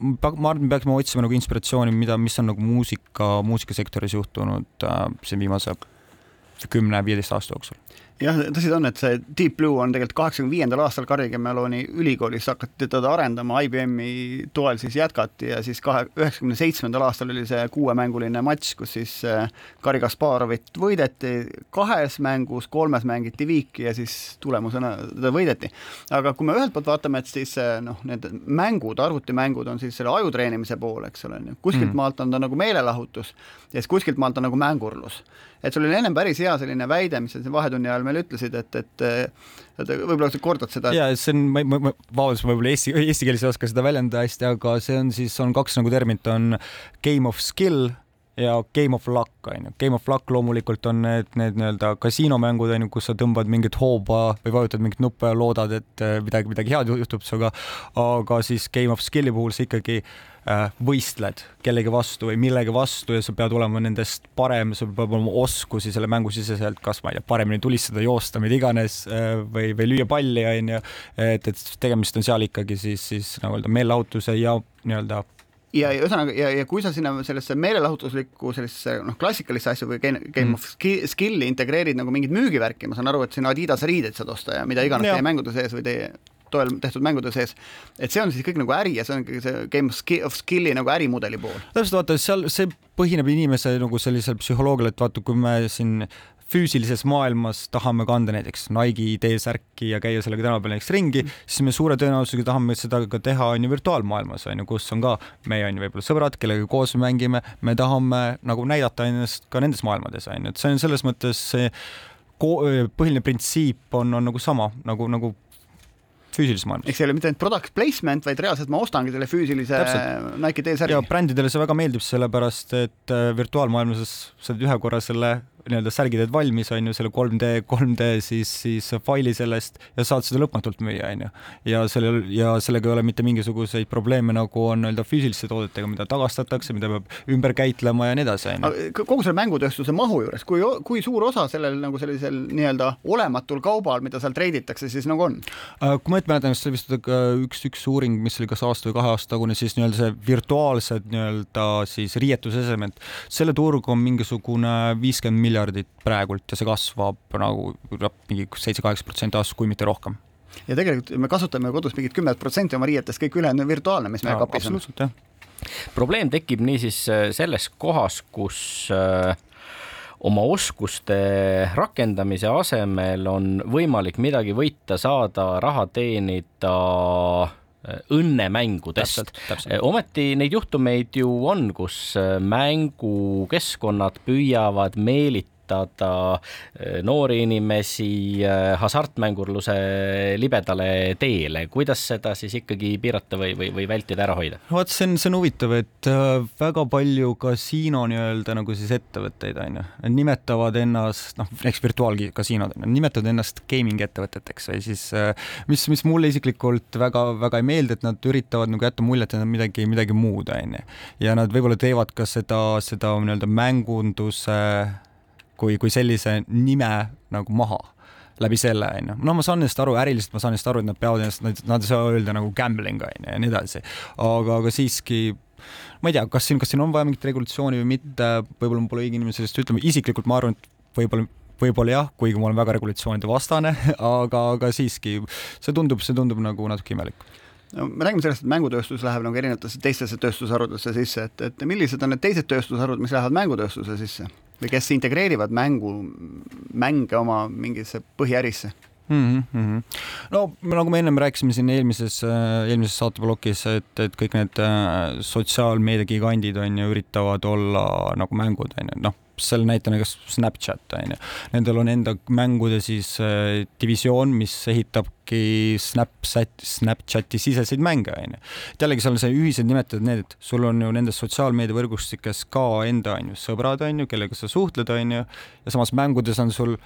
ma arvan, me peaksime otsima nagu inspiratsiooni, mida, mis on nagu muusika, muusikasektoris juhtunud äh, siin viimase kümne-viieteist aasta jooksul jah, tõsi ta on, et see Deep Blue on tegelikult kaheksakümne viiendal aastal Carnegie Melloni ülikoolis hakati teda arendama, IBM-i toel siis jätkati ja siis kahe, üheksakümne seitsmendal aastal oli see kuuemänguline matš, kus siis Garri Kasparovit võideti kahes mängus, kolmes mängiti viiki ja siis tulemusena teda võideti. aga kui me ühelt poolt vaatame, et siis äh, noh, need mängud, arvutimängud on siis selle aju treenimise pool, eks ole, kuskilt mm. maalt on ta nagu meelelahutus ja siis kuskilt maalt on nagu mängurlus. Et sul oli ennem päris hea selline väide, mis sa vahetunni ajal meile ütlesid, et, et et võib-olla sa kordad seda? ja see on, ma, ma, vabandust, ma võib-olla eesti, eesti keeles ei oska seda väljendada hästi, aga see on siis, on kaks nagu terminit, on game of skill ja Game of Luck on ju, Game of Luck loomulikult on need, need nii-öelda kasiinomängud on ju, kus sa tõmbad mingit hooba või vajutad mingit nuppu ja loodad, et midagi, midagi head juhtub sinuga. aga siis Game of Skill'i puhul sa ikkagi Äh, võistled kellegi vastu või millegi vastu ja sa pead olema nendest parem, sul peab olema oskusi selle mängu siseselt, kas ma ei tea, paremini tulistada, joosta, mida iganes äh, või, või lüüa palli, onju. et, et tegemist on seal ikkagi siis, siis nagu öelda meelelahutuse ja nii-öelda ja ühesõnaga ja, ja kui sa sinna sellesse meelelahutuslikku sellisesse noh, klassikalisse asja või game, game mm. of skill'i integreerid nagu mingit müügivärki, ma saan aru, et sinna Adidas riideid saad osta ja mida iganes teie mängude sees või teie toel tehtud mängude sees. et see on siis kõik nagu äri ja see on ikkagi see game of skill'i nagu ärimudeli pool. täpselt, vaata seal see põhineb inimese nagu sellisel psühholoogial, et vaata, kui me siin füüsilises maailmas tahame kanda näiteks Nike'i T-särki ja käia sellega tänapäeval näiteks ringi, siis me suure tõenäosusega tahame seda ka teha on ju virtuaalmaailmas on ju, kus on ka meie on ju võib-olla sõbrad, kellega koos me mängime, me tahame nagu näidata ennast ka nendes maailmades on ju, et see on selles mõttes see põhiline printsiip on, on nagu sama nagu, nagu füüsilises maailmas. ehk see ei ole mitte ainult product placement, vaid reaalselt ma ostangi selle füüsilise Täpselt. Nike T-särgi. ja brändidele see väga meeldib, sellepärast et äh, virtuaalmaailmas sa saad ühe korra selle nii-öelda särgi teed valmis, on ju, selle 3D, 3D siis, siis faili sellest ja saad seda lõpmatult müüa, on ju. ja sellel, ja sellega ei ole mitte mingisuguseid probleeme, nagu on nii-öelda füüsiliste toodetega, mida tagastatakse, mida peab ümber käitlema ja nii edasi, on ju. kogu selle mängutööstuse mahu juures, kui, kui suur osa sellel nagu sellisel nii-öelda olematul kaubal, mida seal treiditakse, siis nagu on? Äh, kui ma õieti mäletan, siis see vist üks, üks uuring, mis oli kas aasta või kahe aasta tagune, siis nii-öelda see virtuaalsed nii-öelda siis riietusesemed, selle turg on mingisugune viiskümmend miljardit praegult ja see kasvab nagu mingi seitse-kaheksa protsenti aastas, kui mitte rohkem ja tegelikult me kasutame kodus mingit kümmet protsenti oma riietest, kõik ülejäänud on virtuaalne, mis meie kapis on. absoluutselt, jah. probleem tekib niisiis äh, selles kohas, kus äh, oma oskuste rakendamise asemel on võimalik midagi võita, saada, raha teenida õnnemängudest. Äh, ometi neid juhtumeid ju on, kus äh, mängukeskkonnad püüavad meelitada toetada eh, noori inimesi eh, hasartmängurluse libedale teele, kuidas seda siis ikkagi piirata või, või, või vältida, ära hoida? vot see on, see on huvitav, et äh, väga palju kasiino nii-öelda nagu siis ettevõtteid on ju, nimetavad ennast noh, eks virtuaalkasiinod on ju, nimetavad ennast gaming ettevõteteks või siis äh, mis, mis mulle isiklikult väga-väga ei meeldi, et nad üritavad nagu jätta muljet, et nad midagi, midagi muud on ju. ja nad võib-olla teevad ka seda, seda nii-öelda mängunduse kui, kui sellise nime nagu maha läbi selle, onju. no ma saan nendest aru, äriliselt ma saan nendest aru, et nad peavad ennast, nad ei saa öelda nagu gambling, onju, ja nii edasi. aga, aga siiski ma ei tea, kas siin, kas siin on vaja mingit regulatsiooni või mitte, võib-olla ma pole õige inimene sellest ütlema, isiklikult ma arvan, et võib-olla võib-olla jah, kuigi ma olen väga regulatsioonide vastane, aga, aga siiski see tundub, see tundub nagu natuke imelik no me räägime sellest, et mängutööstus läheb nagu erinevatesse teistesse tööstusharudesse sisse, et, et millised on need teised tööstusharud, mis lähevad mängutööstuse sisse? Või kes integreerivad mängu, mänge oma mingisse põhiärisse mm. -hmm. no nagu me ennem rääkisime siin eelmises, äh, eelmises saateplokis, et, et kõik need äh, sotsiaalmeediagigandid on ju, üritavad olla nagu mängud on ju, noh selle näitena kas Snapchat on ju, nendel on enda mängude siis äh, divisioon, mis ehitabki Snapchat, Snapchati siseseid mänge on ju. et jällegi seal on see ühised nimetajad need, et sul on ju nendes sotsiaalmeediavõrgustikes ka enda on ju sõbrad on ju, kellega sa suhtled on ju, ja samas mängudes on sul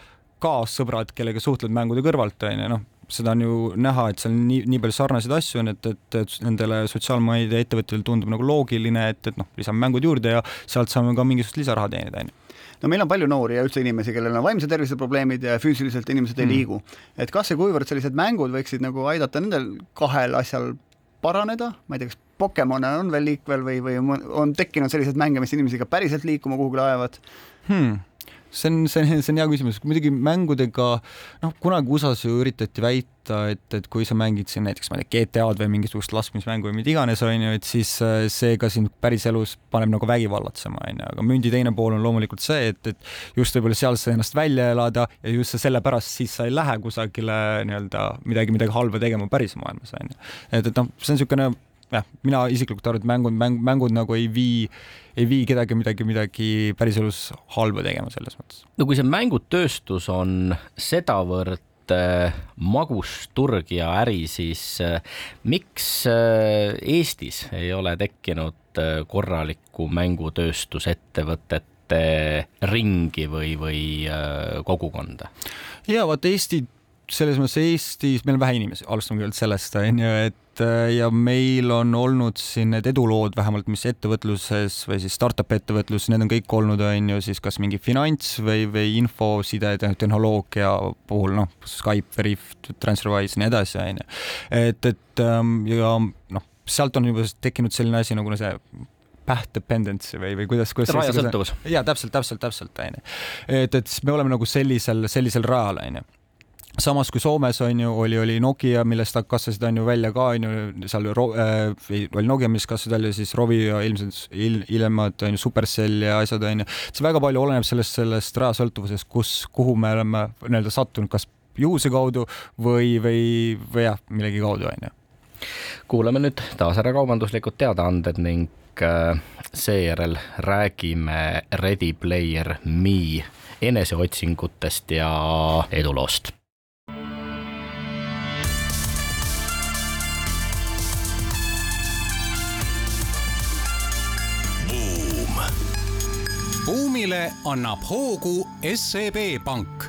kaassõbrad, kellega suhtled mängude kõrvalt on ju, noh seda on ju näha, et seal nii, nii palju sarnaseid asju on, et, et, et nendele sotsiaalmeedia ettevõtjatele tundub nagu loogiline, et, et noh, lisame mängud juurde ja sealt saame ka mingisugust lisaraha teenida, on ju no meil on palju noori ja üldse inimesi, kellel on vaimse tervise probleemid ja füüsiliselt inimesed ei mm. liigu. et kas ja kuivõrd sellised mängud võiksid nagu aidata nendel kahel asjal paraneda, ma ei tea, kas Pokemone on veel liikvel või, või on tekkinud selliseid mänge, mis inimesi ka päriselt liikuma kuhugile ajavad hmm.? See on, see on, see on hea küsimus, muidugi mängudega, noh, kunagi USA-s ju üritati väita, et, et kui sa mängid siin näiteks, ma ei tea, GTA-d või mingisugust laskmismängu või mida iganes, on ju, et siis äh, see ka sind päriselus paneb nagu vägivallatsema, on ju, aga mündi teine pool on loomulikult see, et, et just võib-olla seal sa ennast välja elada ja just sellepärast siis sa ei lähe kusagile nii-öelda midagi, midagi halba tegema päris maailmas, on ju. et, et noh, see on niisugune jah, mina isiklikult arvan, et mängud, mäng, mängud nagu ei vii, ei vii kedagi midagi, midagi päriselus halba tegema selles mõttes. no kui see mängutööstus on sedavõrd äh, magus turg ja äri, siis äh, miks äh, Eestis ei ole tekkinud korralikku mängutööstusettevõtete ringi või, või kogukonda? ja vot Eesti selles mõttes Eestis, meil on vähe inimesi, alustame kõigepealt sellest, on ju, et äh, ja meil on olnud siin need edulood vähemalt, mis ettevõtluses või siis startup ettevõtluses, need on kõik olnud, on ju, siis kas mingi finants või, või infoside tehnoloogia puhul, noh, Skype, Veriff, TransferWise ja nii edasi, on ju. et, et ähm, ja noh, sealt on juba tekkinud selline asi nagu see path dependency või, või kuidas, kuidas rajasõltuvus. jaa, täpselt, täpselt, täpselt, on ju. et, et me oleme nagu sellisel, sellisel rajal, on ju samas kui Soomes on ju, oli, oli Nokia, millest kasvasid on ju välja ka on ju seal äh, oli Nokia, millest kasvasid välja siis Rovi ja ilmselt il, hiljemad on ju Supercell ja asjad on ju. see väga palju oleneb sellest, sellest rajasõltuvusest, kus, kuhu me oleme nii-öelda sattunud, kas juhuse kaudu või, või, või jah, millegi kaudu on ju. kuulame nüüd taas ära kaubanduslikud teadaanded ning äh, seejärel räägime Ready Player Me eneseotsingutest ja eduloost buumile annab hoogu SEB Pank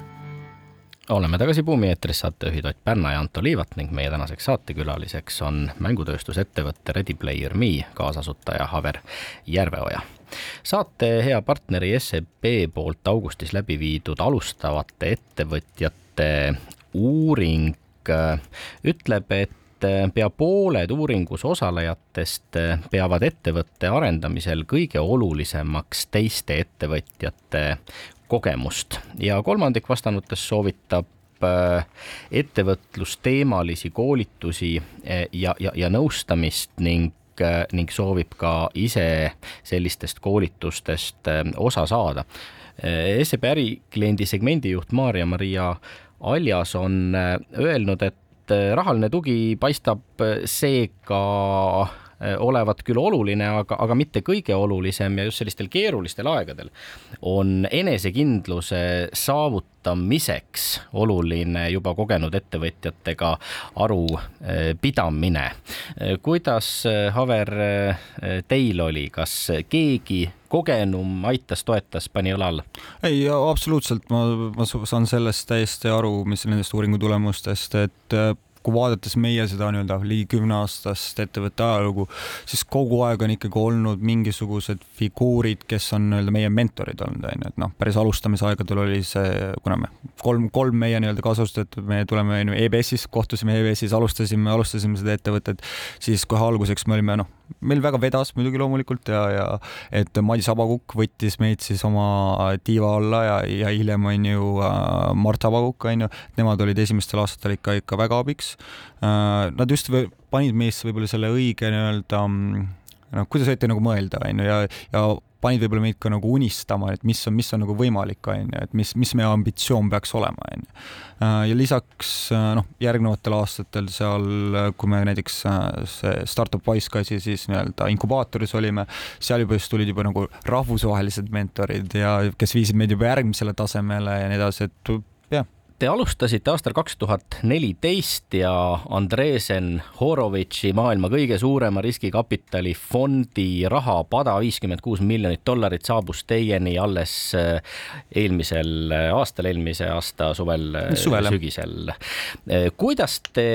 oleme tagasi Buumi eetris, saatejuhid Ott Pärna ja Anto Liivat ning meie tänaseks saatekülaliseks on mängutööstusettevõtte Ready Player Me kaasasutaja Haver Järveoja. saate hea partneri SEB poolt augustis läbi viidud alustavate ettevõtjate uuring äh, ütleb, et pea pooled uuringus osalejatest peavad ettevõtte arendamisel kõige olulisemaks teiste ettevõtjate kogemust ja kolmandik vastanutest soovitab äh, ettevõtlusteemalisi koolitusi ja, ja, ja nõustamist ning ning soovib ka ise sellistest koolitustest osa saada. SEB ärikliendi segmendijuht Maarja-Maria Aljas on öelnud, et rahaline tugi paistab seega Äh, olevat küll oluline, aga, aga mitte kõige olulisem ja just sellistel keerulistel aegadel on enesekindluse saavutamiseks oluline juba kogenud ettevõtjatega arupidamine. Äh, kuidas, äh, Haver, teil oli, kas keegi kogenum aitas, toetas, pani õla alla? ei, absoluutselt, ma, ma saan sellest täiesti aru, mis nendest uuringu tulemustest, et kui vaadates meie seda nii-öelda ligi kümneaastast ettevõtte ajalugu, siis kogu aeg on ikkagi olnud mingisugused figuurid, kes on nii-öelda meie mentorid olnud, onju, et noh, päris alustamisaegadel oli see, kuna me kolm, kolm meie nii-öelda kaasasutajat, me tuleme EBS-is, kohtusime EBS-is, alustasime, alustasime seda ettevõtet, siis kohe alguseks me olime noh, meil väga vedas muidugi loomulikult ja, ja et Madis Abakukk võttis meid siis oma tiiva alla ja, ja hiljem on ju äh, Mart Abakukk on ju, nemad olid esimestel aastatel ikka, ikka väga abiks äh,. Nad just panid meisse võib-olla selle õige nii-öelda noh, kuidas ette nagu mõelda, on ju, ja, ja panid võib-olla meid ka nagu unistama, et mis on, mis on nagu võimalik, on ju, et mis, mis meie ambitsioon peaks olema, on ju. Äh, ja lisaks äh, noh, järgnevatel aastatel seal, kui me näiteks äh, see Startup Wisecaisi siis nii-öelda inkubaatoris olime, seal juba just tulid juba nagu rahvusvahelised mentorid ja kes viisid meid juba järgmisele tasemele ja nii edasi, et Te alustasite aastal kaks tuhat neliteist ja Andresen Horovitši maailma kõige suurema riskikapitali fondi rahapada, viiskümmend kuus miljonit dollarit, saabus teieni alles äh, eelmisel aastal, eelmise aasta suvel, suvel, sügisel. Kuidas te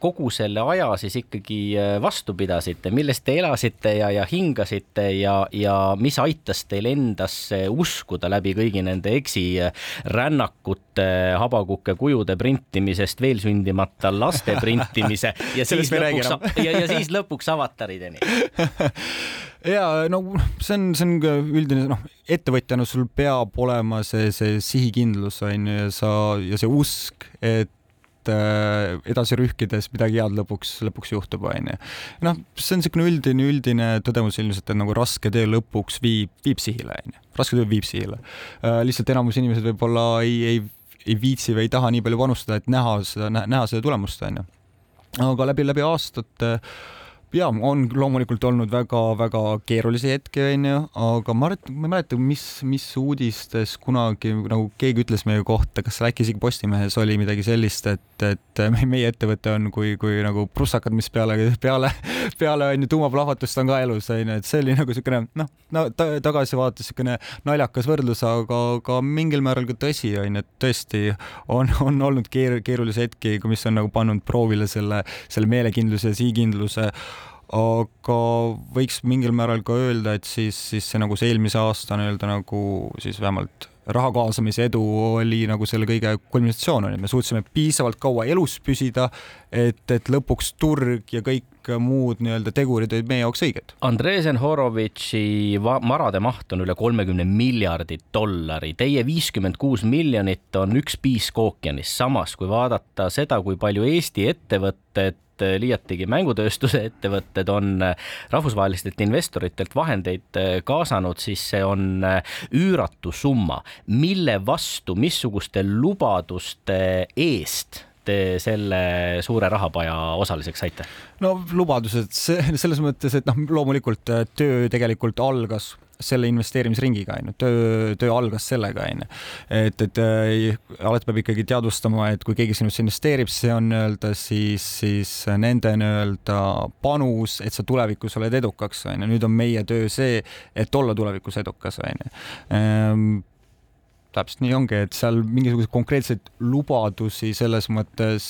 kogu selle aja siis ikkagi vastu pidasite, millest te elasite ja, ja hingasite ja, ja mis aitas teil endasse uskuda läbi kõigi nende eksirännakute? Habakuke kujude printimisest veel sündimata laste printimise ja siis lõpuks, ja, ja siis lõpuks avatarideni ja no see on, see on üldine noh, ettevõtjana sul peab olema see, see sihikindlus on ju ja sa ja see usk, et äh, edasi rühkides midagi head lõpuks, lõpuks juhtub, onju. noh, see on niisugune üldine, üldine tõdemus ilmselt, et nagu raske tee lõpuks viib, viib sihile, onju. raske töö viib sihile. Äh, lihtsalt enamus inimesed võib-olla ei, ei ei viitsi või ei taha nii palju panustada, et näha seda, näha seda tulemust, onju. aga läbi, läbi aastate äh, ja on loomulikult olnud väga-väga keerulisi hetki, onju, aga ma arvan, ma ei mäleta, mis, mis uudistes kunagi nagu keegi ütles meie kohta, kas äkki isegi Postimehes oli midagi sellist, et, et meie ettevõte on kui, kui nagu prussakad, mis peale, peale, peale onju tuumaplahvatust on ka elus onju, et see oli nagu siukene noh, no ta, tagasivaates siukene naljakas võrdlus, aga ka mingil määral ka tõsi onju, et tõesti on, on olnud keer-, keerulisi hetki, mis on nagu pannud proovile selle, selle meelekindluse ja siikindluse aga võiks mingil määral ka öelda, et siis, siis see nagu see eelmise aasta nii-öelda nagu siis vähemalt raha kaasamise edu oli nagu selle kõige kulminatsioon oli, me suutsime piisavalt kaua elus püsida, et, et lõpuks turg ja kõik muud nii-öelda tegurid olid meie jaoks õiged. Andresen Horovitši varade maht on üle kolmekümne miljardi dollari, teie viiskümmend kuus miljonit on üks piisk ookeanis, samas kui vaadata seda, kui palju Eesti ettevõtted et eh, liiatigi mängutööstuse ettevõtted on eh, rahvusvahelistelt investoritelt vahendeid eh, kaasanud, siis see on üüratu summa, mille vastu, missuguste lubaduste eest te selle suure rahapaja osaliseks saite? no lubadused, selles mõttes, et noh, loomulikult äh, töö tegelikult algas selle investeerimisringiga, on ju, töö, töö algas sellega, on ju. et, et äh, alati peab ikkagi teadvustama, et kui keegi sinusse investeerib, see on nii-öelda siis, siis nende nii-öelda panus, et sa tulevikus oled edukaks, on ju. nüüd on meie töö see, et olla tulevikus edukas, on ju ehm, täpselt nii ongi, et seal mingisuguseid konkreetseid lubadusi selles mõttes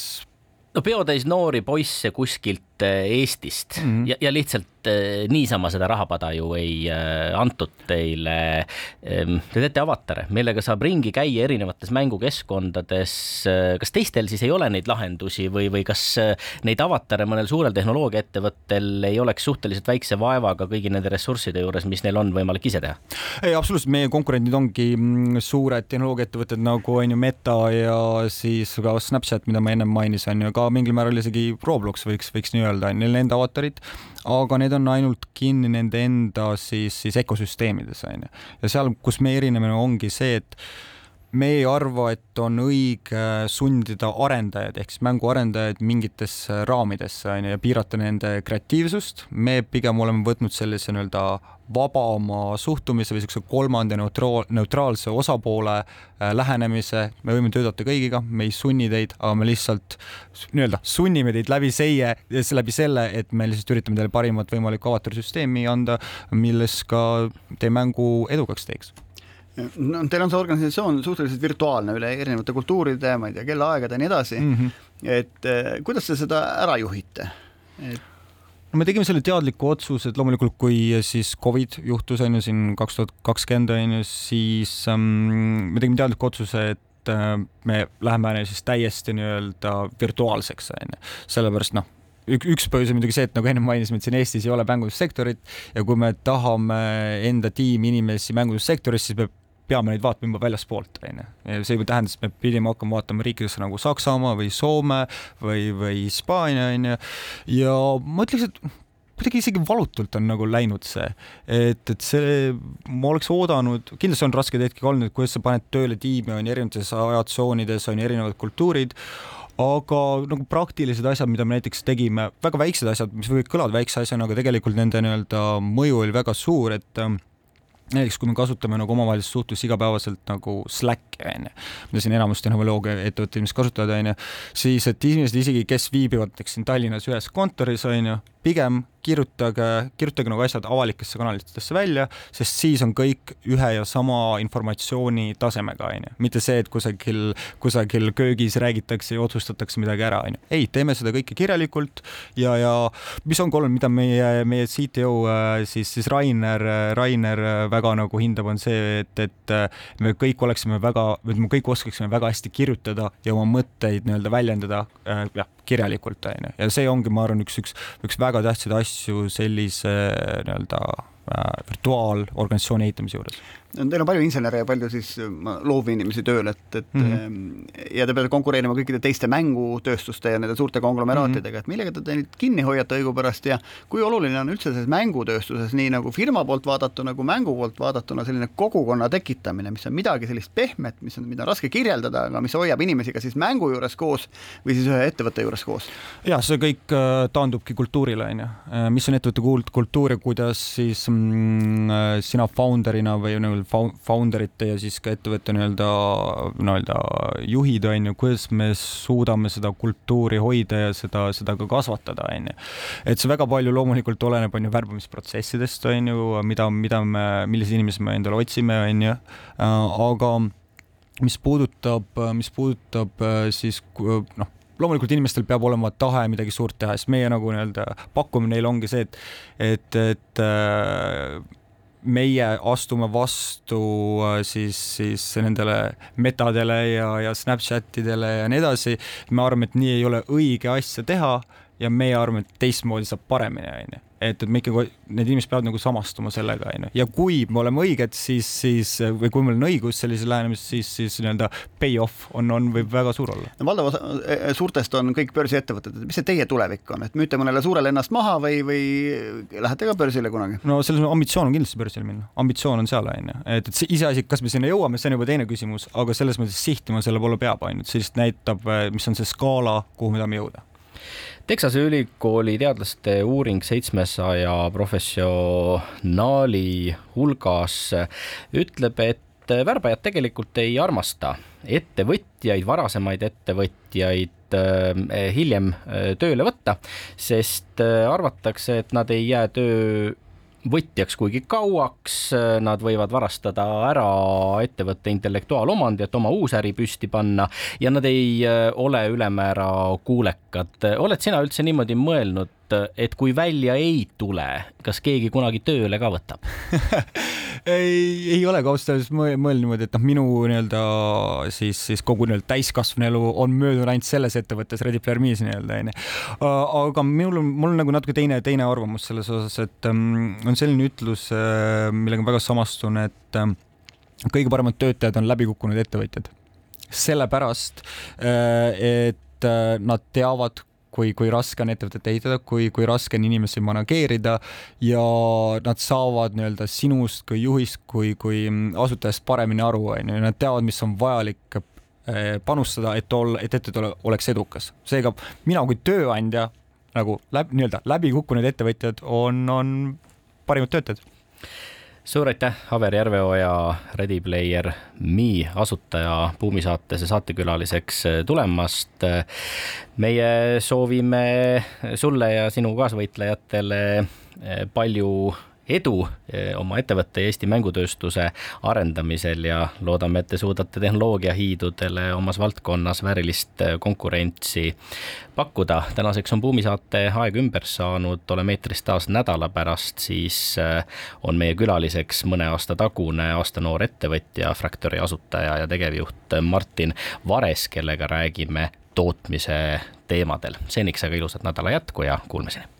no peotäis noori poisse kuskilt äh, Eestist mm -hmm. ja, ja lihtsalt äh, niisama seda rahapada ju ei äh, antud teile. Ähm, te teete avatare, millega saab ringi käia erinevates mängukeskkondades. kas teistel siis ei ole neid lahendusi või, või kas neid avatare mõnel suurel tehnoloogiaettevõttel ei oleks suhteliselt väikse vaevaga kõigi nende ressursside juures, mis neil on võimalik ise teha? ei, absoluutselt, meie konkurendid ongi mm, suured tehnoloogiaettevõtted nagu on ju Meta ja siis ka Snapchat, mida ma ennem mainisin, on ju, ka mingil määral isegi Roblox võiks, võiks nii öelda, neil enda avatarid, aga need on ainult kinni nende enda siis, siis ökosüsteemides on ju. ja seal, kus me erineme, ongi see, et me ei arva, et on õige sundida arendajaid ehk siis mänguarendajaid mingitesse raamidesse on ju ja piirata nende kreatiivsust. me pigem oleme võtnud sellise nii-öelda vabama suhtumise või niisuguse kolmanda neutraal, neutraalse osapoole äh, lähenemise, me võime töötada kõigiga, me ei sunni teid, aga me lihtsalt nii-öelda sunnime teid läbi seie, läbi selle, et me lihtsalt üritame teile parimat võimalikku avatarsüsteemi anda, milles ka teie mängu edukaks teeks no teil on see organisatsioon suhteliselt virtuaalne üle erinevate kultuuride, ma ei tea, kellaaegade ja nii edasi mm. -hmm. et eh, kuidas te seda ära juhite et...? no me tegime selle teadliku otsuse, et loomulikult, kui siis Covid juhtus, on ju, siin kaks tuhat kakskümmend, on ju, siis um, me tegime teadliku otsuse, et uh, me läheme siis täiesti nii-öelda virtuaalseks, on ju. sellepärast noh, üks põhjus on muidugi see, et nagu enne mainisime, et siin Eestis ei ole mängundussektorit ja kui me tahame enda tiimi inimesi mängundussektoris, siis peab peame neid vaatama juba väljaspoolt, on ju. see juba tähendas, et me pidime hakkama vaatama riikidesse nagu Saksamaa või Soome või, või Hispaania, on ju. ja ma ütleks, et kuidagi isegi valutult on nagu läinud see, et, et see, ma oleks oodanud, kindlasti on raskeid hetki olnud, kuidas sa paned tööle tiimi, on erinevates ajatsoonides on erinevad kultuurid, aga nagu praktilised asjad, mida me näiteks tegime, väga väiksed asjad, mis võivad kõlada väikse asjana, aga tegelikult nende nii-öelda mõju oli väga suur, et näiteks kui me kasutame nagu omavahelist suhtlust igapäevaselt nagu Slacki onju, mida siin enamus tehnoloogia ettevõtted ilmselt kasutavad onju, siis et inimesed isegi, kes viibivad näiteks siin Tallinnas ühes kontoris onju, pigem kirjutage, kirjutage nagu asjad avalikesse kanalitesse välja, sest siis on kõik ühe ja sama informatsiooni tasemega, on ju. mitte see, et kusagil, kusagil köögis räägitakse ja otsustatakse midagi ära, on ju. ei, teeme seda kõike kirjalikult ja, ja mis ongi oluline, mida meie, meie CTO äh, siis, siis Rainer, Rainer väga nagu hindab, on see, et, et me kõik oleksime väga, et me kõik oskaksime väga hästi kirjutada ja oma mõtteid nii-öelda väljendada äh, jah, kirjalikult, on ju. ja see ongi, ma arvan, üks, üks, üks väga tähtsaid asju sellise nii-öelda äh, virtuaalorganisatsiooni ehitamise juures Teil on palju insenere ja palju siis loovinimesi tööl, et, et mm -hmm. ja te peate konkureerima kõikide teiste mängutööstuste ja nende suurte konglomeraatidega, et millega te neid kinni hoiate õigupärast ja kui oluline on üldse selles mängutööstuses nii nagu firma poolt vaadatuna kui mängu poolt vaadatuna selline kogukonna tekitamine, mis on midagi sellist pehmet, mis on, mida on raske kirjeldada, aga mis hoiab inimesi ka siis mängu juures koos või siis ühe ettevõtte juures koos? jah, see kõik äh, taandubki kultuurile, on ju. Äh, mis on ettevõtte kultuur ja kuidas siis mm, äh, sina founder'ina või nagu seal founder ite ja siis ka ettevõtte nii-öelda, nii-öelda juhid on ju, kuidas me suudame seda kultuuri hoida ja seda, seda ka kasvatada, on ju. et see väga palju loomulikult oleneb, on ju, värbamisprotsessidest, on ju, mida, mida me, milliseid inimesi me endale otsime, on ju, aga mis puudutab, mis puudutab siis noh, loomulikult inimestel peab olema tahe midagi suurt teha, sest meie nagu nii-öelda pakkumine neile ongi see, et, et, et meie astume vastu äh, siis, siis nendele metadele ja, ja Snapchatidele ja nii edasi. me arvame, et nii ei ole õige asja teha ja meie arvame, et teistmoodi saab paremini, on ju. Et, et me ikkagi, need inimesed peavad nagu samastuma sellega, on ju, ja kui me oleme õiged, siis, siis või kui meil on õigus sellises lähenemises, siis, siis nii-öelda pay-off on, on, võib väga suur olla. no valdav osa e, e, suurtest on kõik börsiettevõtted, et mis see teie tulevik on, et müüte mõnele suurele ennast maha või, või lähete ka börsile kunagi? no selles ambitsioon on kindlasti börsile minna, ambitsioon on seal, on ju, et, et iseasi, kas me sinna jõuame, see on juba teine küsimus, aga selles mõttes sihtima selle poole peab, on ju, et see lihtsalt näitab, mis on see skaala, kuhu me tahame jõuda Texase ülikooli teadlaste uuring seitsmesaja professionaali hulgas ütleb, et värbajad tegelikult ei armasta ettevõtjaid, varasemaid ettevõtjaid eh, hiljem eh, tööle võtta, sest eh, arvatakse, et nad ei jää töö võtjaks kuigi kauaks, nad võivad varastada ära ettevõtte intellektuaalomandi, et oma uus äri püsti panna ja nad ei äh, ole ülemäära kuulekad. oled sina üldse niimoodi mõelnud, et kui välja ei tule, kas keegi kunagi tööle ka võtab ei, ei ole ka ausalt öeldes mõelnud niimoodi, et noh, minu nii-öelda siis, siis kogu nii-öelda täiskasvanu elu on möödunud ainult selles ettevõttes, Ready Player Me's nii-öelda onju. aga minul on, mul on nagu natuke teine, teine arvamus selles osas, et um, on selline ütlus, äh, millega ma väga samastun, et um, kõige paremad töötajad on läbikukkunud ettevõtjad. sellepärast, äh, et nad teavad, kui, kui raske on ettevõtet ehitada, kui, kui raske on inimesi manageerida ja nad saavad nii-öelda sinust kui juhist, kui, kui asutajast paremini aru, on ju, nad teavad, mis on vajalik eh, panustada, et olla, et ettevõte oleks edukas. seega mina kui tööandja nagu läbi, nii-öelda läbikukkunud ettevõtjad on, on parimad töötajad suur aitäh, Aver Järveoja, Ready Player Me asutaja Buumi saates ja saatekülaliseks tulemast. meie soovime sulle ja sinu kaasvõitlejatele palju edu eh, oma ettevõtte ja Eesti mängutööstuse arendamisel ja loodame, et te suudate tehnoloogiahiidudele omas valdkonnas väärilist eh, konkurentsi pakkuda. tänaseks on Buumi saate aeg ümber saanud, oleme eetris taas nädala pärast, siis eh, on meie külaliseks mõne aasta tagune aastanoor ettevõtja, Fractory asutaja ja tegevjuht Martin Vares, kellega räägime tootmise teemadel. seniks aga ilusat nädala jätku ja kuulmiseni